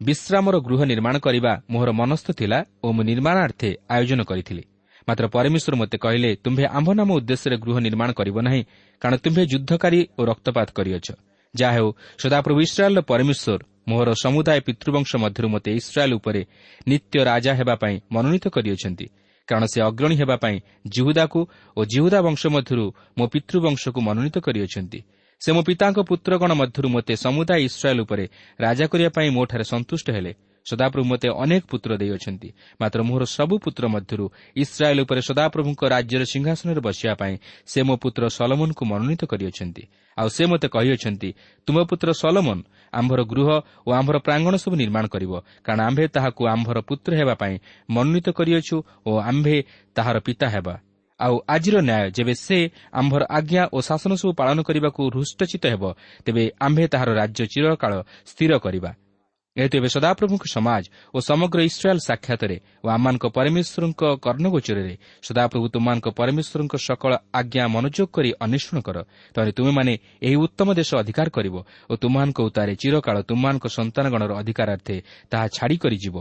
ବିଶ୍ରାମର ଗୃହ ନିର୍ମାଣ କରିବା ମୋହର ମନସ୍ଥ ଥିଲା ଓ ମୁଁ ନିର୍ମାଣାର୍ଥେ ଆୟୋଜନ କରିଥିଲି। ମାତ୍ର ପରମେଶ୍ୱର ମୋତେ କହିଲେ ତୁମ୍ଭେ ଆମ୍ଭ ନାମ ଉଦ୍ଦେଶ୍ୟରେ ଗୃହ ନିର୍ମାଣ କରିବ ନାହିଁ କାରଣ ତୁମ୍ଭେ ଯୁଦ୍ଧକାରୀ ଓ ରକ୍ତପାତ କରିଅଛ। ଯାହା ହେଉ ସଦାପ୍ରଭୁ ଇସ୍ରାଏଲ୍ର ପରମେଶ୍ୱର ମୋହର ସମୁଦାୟ ପିତୃବଂଶ ମଧ୍ୟରୁ ମୋତେ ଇସ୍ରାଏଲ୍ ଉପରେ ନିତ୍ୟ ରାଜା ହେବା ପାଇଁ ମନୋନୀତ କରିଅଛନ୍ତି। କାରଣ ସେ ଅଗ୍ରଣୀ ହେବା ପାଇଁ ଜିହୁଦାକୁ ଓ ଜିହୁଦା ବଂଶ ମଧ୍ୟରୁ ମୋ ପିତୃବଂଶକୁ ମନୋନୀତ କରିଅଛନ୍ତି। ସେ ମୋ ପିତାଙ୍କ ପୁତ୍ରଗଣ ମଧ୍ୟରୁ ମୋତେ ସମୁଦାୟ ଇସ୍ରାଏଲ୍ ଉପରେ ରାଜା କରିବା ପାଇଁ ମୋଠାରେ ସନ୍ତୁଷ୍ଟ ହେଲେ। ସଦାପ୍ରଭୁ ମୋତେ ଅନେକ ପୁତ୍ର ଦେଇଅଛନ୍ତି। ମାତ୍ର ମୋହର ସବୁ ପୁତ୍ର ମଧ୍ୟରୁ ଇସ୍ରାଏଲ୍ ଉପରେ ସଦାପ୍ରଭୁଙ୍କ ରାଜ୍ୟର ସିଂହାସନରେ ବସିବା ପାଇଁ ସେ ମୋ ପୁତ୍ର ସଲମନ୍କୁ ମନୋନୀତ କରିଅଛନ୍ତି। ଆଉ ସେ ମୋତେ କହିଅଛନ୍ତି ତୁମ ପୁତ୍ର ସଲମନ୍ ଆମ୍ଭର ଗୃହ ଓ ଆମ୍ଭର ପ୍ରାଙ୍ଗଣ ସବୁ ନିର୍ମାଣ କରିବ। କାରଣ ଆମ୍ଭେ ତାହାକୁ ଆମ୍ଭର ପୁତ୍ର ହେବା ପାଇଁ ମନୋନୀତ କରିଅଛୁ ଓ ଆମ୍ଭେ ତାହାର ପିତା ହେବା। ଆଉ ଆଜିର ନ୍ୟାୟ ଯେବେ ସେ ଆମ୍ଭର ଆଜ୍ଞା ଓ ଶାସନ ସବୁ ପାଳନ କରିବାକୁ ହୃଷ୍ଟଚିତ ହେବ ତେବେ ଆମ୍ଭେ ତାହାର ରାଜ୍ୟ ଚିରକାଳ ସ୍ଥିର କରିବା। ଏହେତୁ ଏବେ ସଦାପ୍ରଭୁଙ୍କ ସମାଜ ଓ ସମଗ୍ର ଇସ୍ରାଏଲ୍ ସାକ୍ଷାତରେ ଓ ଆମମାନଙ୍କ ପରମେଶ୍ୱରଙ୍କ କର୍ଣ୍ଣଗୋଚରରେ ସଦାପ୍ରଭୁ ତୁମମାନଙ୍କ ପରମେଶ୍ୱରଙ୍କ ସକଳ ଆଜ୍ଞା ମନୋଯୋଗ କରି ଅନ୍ୱେଷଣ କର ତାହେଲେ ତୁମେମାନେ ଏହି ଉତ୍ତମ ଦେଶ ଅଧିକାର କରିବ ଓ ତୁମମାନଙ୍କ ଉତ୍ତାରେ ଚିରକାଳ ତୁମମାନଙ୍କ ସନ୍ତାନଗଣର ଅଧିକାରାର୍ଥେ ତାହା ଛାଡ଼ି କରିଯିବ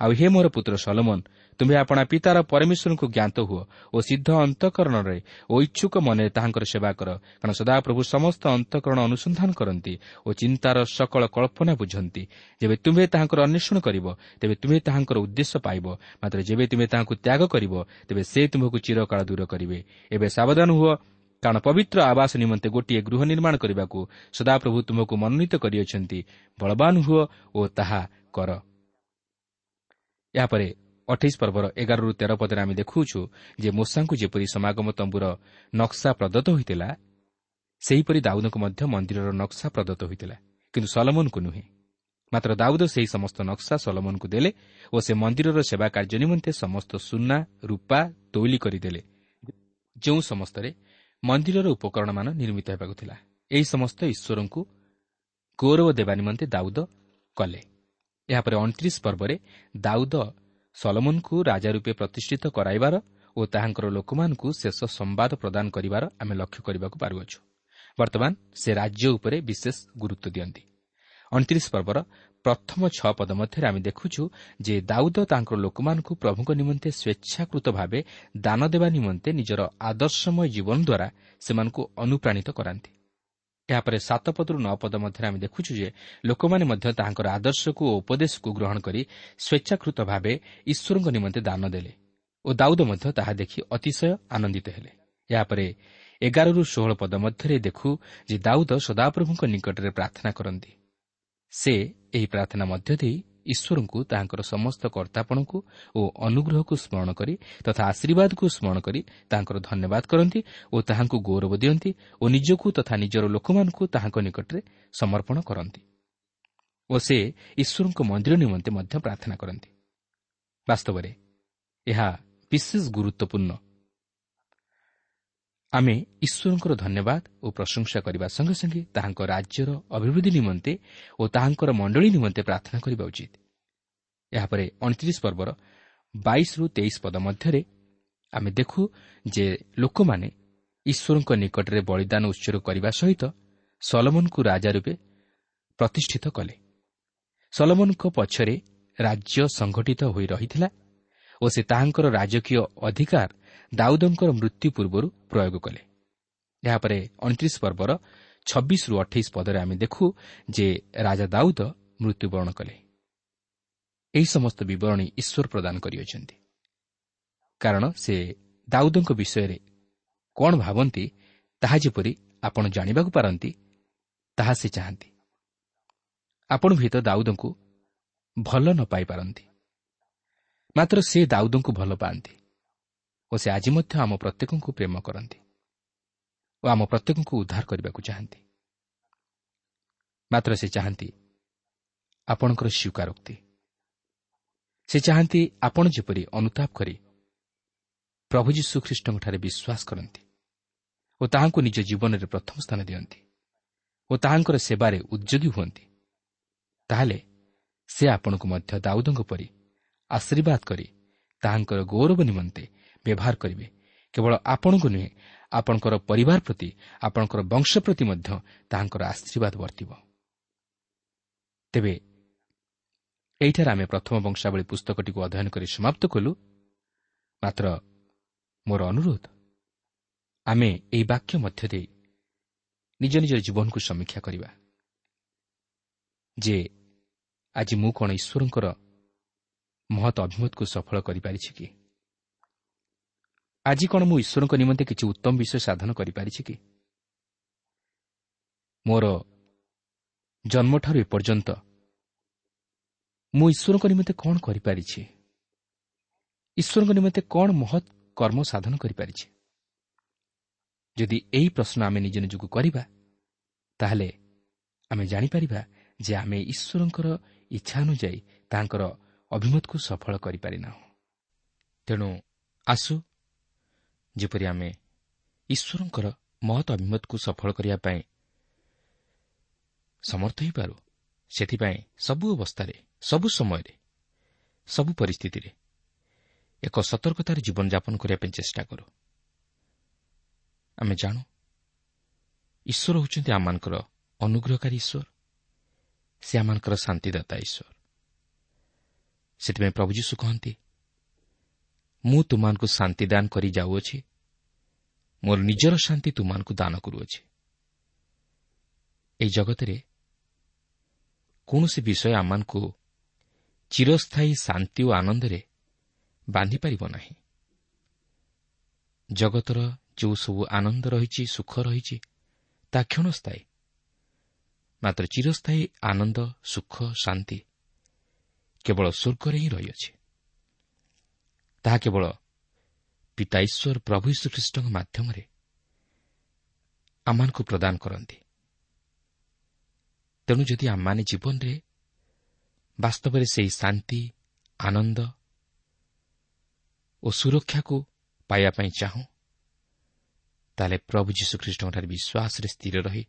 ଆଉ ହେ ମୋର ପୁତ୍ର ସଲମନ୍ ତୁମ୍ଭେ ଆପଣା ପିତାର ପରମେଶ୍ୱରଙ୍କୁ ଜ୍ଞାତ ହୁଅ ଓ ସିଦ୍ଧ ଅନ୍ତଃକରଣରେ ଓ ଇଚ୍ଛୁକ ମନରେ ତାହାଙ୍କର ସେବା କର କାରଣ ସଦାପ୍ରଭୁ ସମସ୍ତ ଅନ୍ତଃକରଣ ଅନୁସନ୍ଧାନ କରନ୍ତି ଓ ଚିନ୍ତାର ସକଳ କଳ୍ପନା ବୁଝନ୍ତି। ଯେବେ ତୁମ୍ଭେ ତାହାଙ୍କର ଅନ୍ୱେଷଣ କରିବ ତେବେ ତୁମେ ତାହାଙ୍କର ଉଦ୍ଦେଶ୍ୟ ପାଇବ। ମାତ୍ର ଯେବେ ତୁମେ ତାହାଙ୍କୁ ତ୍ୟାଗ କରିବ ତେବେ ସେ ତୁମ୍ଭକୁ ଚିରକାଳ ଦୂର କରିବେ। ଏବେ ସାବଧାନ ହୁଅ କାରଣ ପବିତ୍ର ଆବାସ ନିମନ୍ତେ ଗୋଟିଏ ଗୃହ ନିର୍ମାଣ କରିବାକୁ ସଦାପ୍ରଭୁ ତୁମକୁ ମନୋନୀତ କରିଅଛନ୍ତି। ବଳବାନ ହୁଅ ଓ ତାହା କର। ଅଠେଇଶ ପର୍ବର ଏଗାରରୁ ତେର ପଦରେ ଆମେ ଦେଖୁଛୁ ଯେ ମୂଷାଙ୍କୁ ଯେପରି ସମାଗମ ତମ୍ବୁର ନକ୍ସା ପ୍ରଦତ୍ତ ହୋଇଥିଲା ସେହିପରି ଦାଉଦଙ୍କୁ ମଧ୍ୟ ମନ୍ଦିରର ନକ୍ସା ପ୍ରଦତ୍ତ ହୋଇଥିଲା କିନ୍ତୁ ସଲମନ୍କୁ ନୁହେଁ। ମାତ୍ର ଦାଉଦ ସେହି ସମସ୍ତ ନକ୍ସା ସଲମନ୍କୁ ଦେଲେ ଓ ସେ ମନ୍ଦିରର ସେବା କାର୍ଯ୍ୟ ନିମନ୍ତେ ସମସ୍ତ ସୁନା ରୂପା ତୈଲି କରିଦେଲେ। ଯେଉଁ ସମସ୍ତରେ ମନ୍ଦିରର ଉପକରଣମାନ ନିର୍ମିତ ହେବାକୁ ଥିଲା ଏହି ସମସ୍ତ ଈଶ୍ୱରଙ୍କୁ ଗୌରବ ଦେବା ନିମନ୍ତେ ଦାଉଦ କଲେ। ଏହାପରେ ଅଣତିରିଶ ପର୍ବରେ ଦାଉଦ ସଲମନ୍କୁ ରାଜା ରୂପେ ପ୍ରତିଷ୍ଠିତ କରାଇବାର ଓ ତାହାଙ୍କର ଲୋକମାନଙ୍କୁ ଶେଷ ସମ୍ବାଦ ପ୍ରଦାନ କରିବାର ଆମେ ଲକ୍ଷ୍ୟ କରିବାକୁ ପାରୁଅଛୁ। ବର୍ତ୍ତମାନ ସେ ରାଜ୍ୟ ଉପରେ ବିଶେଷ ଗୁରୁତ୍ୱ ଦିଅନ୍ତି। ଅଣତିରିଶ ପର୍ବର ପ୍ରଥମ ଛଅ ପଦ ମଧ୍ୟରେ ଆମେ ଦେଖୁଛୁ ଯେ ଦାଉଦ ତାଙ୍କର ଲୋକମାନଙ୍କୁ ପ୍ରଭୁଙ୍କ ନିମନ୍ତେ ସ୍ୱେଚ୍ଛାକୃତ ଭାବେ ଦାନ ଦେବା ନିମନ୍ତେ ନିଜର ଆଦର୍ଶମୟ ଜୀବନ ଦ୍ୱାରା ସେମାନଙ୍କୁ ଅନୁପ୍ରାଣିତ କରାନ୍ତି। ଏହାପରେ ସାତ ପଦରୁ ନଅ ପଦ ମଧ୍ୟରେ ଆମେ ଦେଖୁଛୁ ଯେ ଲୋକମାନେ ମଧ୍ୟ ତାହାଙ୍କର ଆଦର୍ଶକୁ ଓ ଉପଦେଶକୁ ଗ୍ରହଣ କରି ସ୍ୱେଚ୍ଛାକୃତ ଭାବେ ଈଶ୍ୱରଙ୍କ ନିମନ୍ତେ ଦାନ ଦେଲେ ଓ ଦାଉଦ ମଧ୍ୟ ତାହା ଦେଖି ଅତିଶୟ ଆନନ୍ଦିତ ହେଲେ। ଏହାପରେ ଏଗାରରୁ ଷୋହଳ ପଦ ମଧ୍ୟରେ ଦେଖୁ ଯେ ଦାଉଦ ସଦାପ୍ରଭୁଙ୍କ ନିକଟରେ ପ୍ରାର୍ଥନା କରନ୍ତି। ସେ ଏହି ପ୍ରାର୍ଥନା ମଧ୍ୟ ଦେଇ ଈଶ୍ୱରଙ୍କୁ ତାହାଙ୍କର ସମସ୍ତ କର୍ତ୍ତାପଣକୁ ଓ ଅନୁଗ୍ରହକୁ ସ୍ମରଣ କରି ତଥା ଆଶୀର୍ବାଦକୁ ସ୍ମରଣ କରି ତାହାଙ୍କର ଧନ୍ୟବାଦ କରନ୍ତି ଓ ତାହାଙ୍କୁ ଗୌରବ ଦିଅନ୍ତି ଓ ନିଜକୁ ତଥା ନିଜର ଲୋକମାନଙ୍କୁ ତାହାଙ୍କ ନିକଟରେ ସମର୍ପଣ କରନ୍ତି। ଓ ସେ ଈଶ୍ୱରଙ୍କ ମନ୍ଦିର ନିମନ୍ତେ ମଧ୍ୟ ପ୍ରାର୍ଥନା କରନ୍ତି। ବାସ୍ତବରେ ଏହା ବିଶେଷ ଗୁରୁତ୍ୱପୂର୍ଣ୍ଣ ଆମେ ଈଶ୍ୱରଙ୍କର ଧନ୍ୟବାଦ ଓ ପ୍ରଶଂସା କରିବା ସଙ୍ଗେ ସଙ୍ଗେ ତାହାଙ୍କ ରାଜ୍ୟର ଅଭିବୃଦ୍ଧି ନିମନ୍ତେ ଓ ତାହାଙ୍କର ମଣ୍ଡଳୀ ନିମନ୍ତେ ପ୍ରାର୍ଥନା କରିବା ଉଚିତ। ଏହାପରେ ଅଣତିରିଶ ପର୍ବର ବାଇଶରୁ ତେଇଶ ପଦ ମଧ୍ୟରେ ଆମେ ଦେଖୁ ଯେ ଲୋକମାନେ ଈଶ୍ୱରଙ୍କ ନିକଟରେ ବଳିଦାନ ଉତ୍ସର୍ଗ କରିବା ସହିତ ସଲମନ୍କୁ ରାଜା ରୂପେ ପ୍ରତିଷ୍ଠିତ କଲେ। ସଲମନ୍ଙ୍କ ପଛରେ ରାଜ୍ୟ ସଂଗଠିତ ହୋଇ ରହିଥିଲା ଓ ସେ ତାହାଙ୍କର ରାଜକୀୟ ଅଧିକାର ଦାଉଦଙ୍କର ମୃତ୍ୟୁ ପୂର୍ବରୁ ପ୍ରୟୋଗ କଲେ। ଏହାପରେ ଅଣତିରିଶ ପର୍ବର ଛବିଶରୁ ଅଠେଇଶ ପଦରେ ଆମେ ଦେଖୁ ଯେ ରାଜା ଦାଉଦ ମୃତ୍ୟୁବରଣ କଲେ। ଏହି ସମସ୍ତ ବିବରଣୀ ଈଶ୍ୱର ପ୍ରଦାନ କରିଅଛନ୍ତି। କାରଣ ସେ ଦାଉଦଙ୍କ ବିଷୟରେ କ'ଣ ଭାବନ୍ତି ତାହା ଯେପରି ଆପଣ ଜାଣିବାକୁ ପାରନ୍ତି ତାହା ସେ ଚାହାନ୍ତି। ଆପଣ ହୁଏତ ଦାଉଦଙ୍କୁ ଭଲ ନ ପାଇପାରନ୍ତି। ମାତ୍ର ସେ ଦାଉଦଙ୍କୁ ଭଲ ପାଆନ୍ତି। ଓ ସେ ଆଜି ମଧ୍ୟ ଆମ ପ୍ରତ୍ୟେକଙ୍କୁ ପ୍ରେମ କରନ୍ତି ଓ ଆମ ପ୍ରତ୍ୟେକଙ୍କୁ ଉଦ୍ଧାର କରିବାକୁ ଚାହାନ୍ତି। ମାତ୍ର ସେ ଚାହାନ୍ତି ଆପଣଙ୍କର ସ୍ୱୀକାରୋକ୍ତି। ସେ ଚାହାନ୍ତି ଆପଣ ଯେପରି ଅନୁତାପ କରି ପ୍ରଭୁ ଯୀଶୁଖ୍ରୀଷ୍ଟଙ୍କଠାରେ ବିଶ୍ୱାସ କରନ୍ତି ଓ ତାହାଙ୍କୁ ନିଜ ଜୀବନରେ ପ୍ରଥମ ସ୍ଥାନ ଦିଅନ୍ତି ଓ ତାହାଙ୍କର ସେବାରେ ଉଦ୍ଯୋଗୀ ହୁଅନ୍ତି ତାହେଲେ ସେ ଆପଣଙ୍କୁ ମଧ୍ୟ ଦାଉଦଙ୍କ ପରି ଆଶୀର୍ବାଦ କରି ତାହାଙ୍କର ଗୌରବ ନିମନ୍ତେ ବ୍ୟବହାର କରିବେ। କେବଳ ଆପଣଙ୍କୁ ନୁହେଁ ଆପଣଙ୍କର ପରିବାର ପ୍ରତି ଆପଣଙ୍କର ବଂଶ ପ୍ରତି ମଧ୍ୟ ତାହାଙ୍କର ଆଶୀର୍ବାଦ ବର୍ତ୍ତିବ। ତେବେ ଏହିଠାରେ ଆମେ ପ୍ରଥମ ବଂଶାବଳୀ ପୁସ୍ତକଟିକୁ ଅଧ୍ୟୟନ କରି ସମାପ୍ତ କଲୁ। ମାତ୍ର ମୋର ଅନୁରୋଧ ଆମେ ଏହି ବାକ୍ୟ ମଧ୍ୟ ଦେଇ ନିଜ ନିଜର ଜୀବନକୁ ସମୀକ୍ଷା କରିବା ଯେ ଆଜି ମୁଁ କ'ଣ ଈଶ୍ୱରଙ୍କର ମହତ ଅଭିମତକୁ ସଫଳ କରିପାରିଛି କି? ଆଜି କ'ଣ ମୁଁ ଈଶ୍ୱରଙ୍କ ନିମନ୍ତେ କିଛି ଉତ୍ତମ ବିଷୟ ସାଧନ କରିପାରିଛି କି? ମୋର ଜନ୍ମଠାରୁ ଏପର୍ଯ୍ୟନ୍ତ ମୁଁ ଈଶ୍ୱରଙ୍କ ନିମନ୍ତେ କ'ଣ କରିପାରିଛି? ଈଶ୍ୱରଙ୍କ ନିମନ୍ତେ କ'ଣ ମହତ୍ କର୍ମ ସାଧନ କରିପାରିଛି? ଯଦି ଏହି ପ୍ରଶ୍ନ ଆମେ ନିଜ ନିଜକୁ କରିବା ତାହେଲେ ଆମେ ଜାଣିପାରିବା ଯେ ଆମେ ଈଶ୍ୱରଙ୍କର ଇଚ୍ଛା ଅନୁଯାୟୀ ତାଙ୍କର ଅଭିମତକୁ ସଫଳ କରିପାରିନାହୁଁ। ତେଣୁ ଆସୁ ଯେପରି ଆମେ ଈଶ୍ୱରଙ୍କର ମହତ ଅଭିମତକୁ ସଫଳ କରିବା ପାଇଁ ସମର୍ଥ ହୋଇପାରୁ ସେଥିପାଇଁ ସବୁ ଅବସ୍ଥାରେ ସବୁ ସମୟରେ ସବୁ ପରିସ୍ଥିତିରେ ଏକ ସତର୍କତାର ଜୀବନଯାପନ କରିବା ପାଇଁ ଚେଷ୍ଟା କରୁ। ଆମେ ଜାଣୁ ଈଶ୍ୱର ହେଉଛନ୍ତି ଆମମାନଙ୍କର ଅନୁଗ୍ରହକାରୀ ଈଶ୍ୱର। ସେ ଆମମାନଙ୍କର ଶାନ୍ତିଦାତା ଈଶ୍ୱର। ସେଥିପାଇଁ ପ୍ରଭୁ ଯୀଶୁ କହନ୍ତି ମୁଁ ତୁମମାନଙ୍କୁ ଶାନ୍ତି ଦାନ କରି ଯାଉଅଛି। ମୋର ନିଜର ଶାନ୍ତି ତୁମମାନଙ୍କୁ ଦାନ କରୁଅଛି। ଏହି ଜଗତରେ କୌଣସି ବିଷୟ ଆମମାନଙ୍କୁ ଚିରସ୍ଥାୟୀ ଶାନ୍ତି ଓ ଆନନ୍ଦରେ ବାନ୍ଧିପାରିବ ନାହିଁ। ଜଗତର ଯେଉଁ ସବୁ ଆନନ୍ଦ ରହିଛି ସୁଖ ରହିଛି ତାହା କ୍ଷଣସ୍ଥାୟୀ। ମାତ୍ର ଚିରସ୍ଥାୟୀ ଆନନ୍ଦ ସୁଖ ଶାନ୍ତି କେବଳ ସ୍ୱର୍ଗରେ ହିଁ ରହିଅଛି। ତାହା କେବଳ ପିତା ଈଶ୍ୱର ପ୍ରଭୁ ଶ୍ରୀଖ୍ରୀଷ୍ଟଙ୍କ ମାଧ୍ୟମରେ ଆମମାନଙ୍କୁ ପ୍ରଦାନ କରନ୍ତି। ତେଣୁ ଯଦି ଆମମାନେ ଜୀବନରେ ବାସ୍ତବରେ ସେହି ଶାନ୍ତି ଆନନ୍ଦ ଓ ସୁରକ୍ଷାକୁ ପାଇବା ପାଇଁ ଚାହୁଁ ତାହେଲେ ପ୍ରଭୁ ଯୀଶୁଖ୍ରୀଷ୍ଟଙ୍କଠାରେ ବିଶ୍ୱାସରେ ସ୍ଥିର ରହି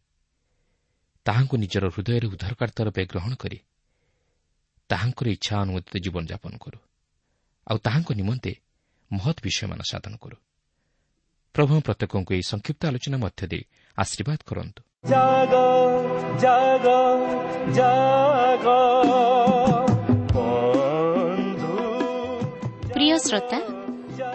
ତାହାଙ୍କୁ ନିଜର ହୃଦୟରେ ଉଦ୍ଧାରକର୍ତ୍ତା ରୂପେ ଗ୍ରହଣ କରି ତାହାଙ୍କର ଇଚ୍ଛା ଅନୁମୋଦିତ ଜୀବନଯାପନ କରୁ। ଆଉ ତାହାଙ୍କ ନିମନ୍ତେ ମହତ୍ ବିଷୟମାନ ସାଧନ କରୁ। ପ୍ରଭୁ ପ୍ରତ୍ୟେକଙ୍କୁ ଏହି ସଂକ୍ଷିପ୍ତ ଆଲୋଚନା ମଧ୍ୟ ଦେଇ ଆଶୀର୍ବାଦ କରନ୍ତୁ। ଜାଗ ଜାଗ ଜାଗ ବନ୍ଧୁ ପ୍ରିୟ ଶ୍ରୋତା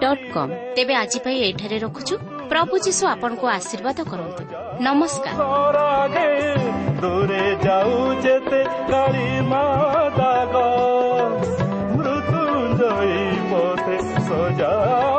dot com ତେବେ ଆଜି ପାଇଁ ଏଠାରେ ରଖୁଛୁ। ପ୍ରଭୁ ଯୀଶୁ ଆପଣଙ୍କୁ ଆଶୀର୍ବାଦ କରନ୍ତୁ। ନମସ୍କାର। ଦୂରେ ଯାଉ ଯେତେ କାଳି ମା ଦାଗ। ମୃତ୍ୟୁଞ୍ଜୟୀ ପଥେ ସଜା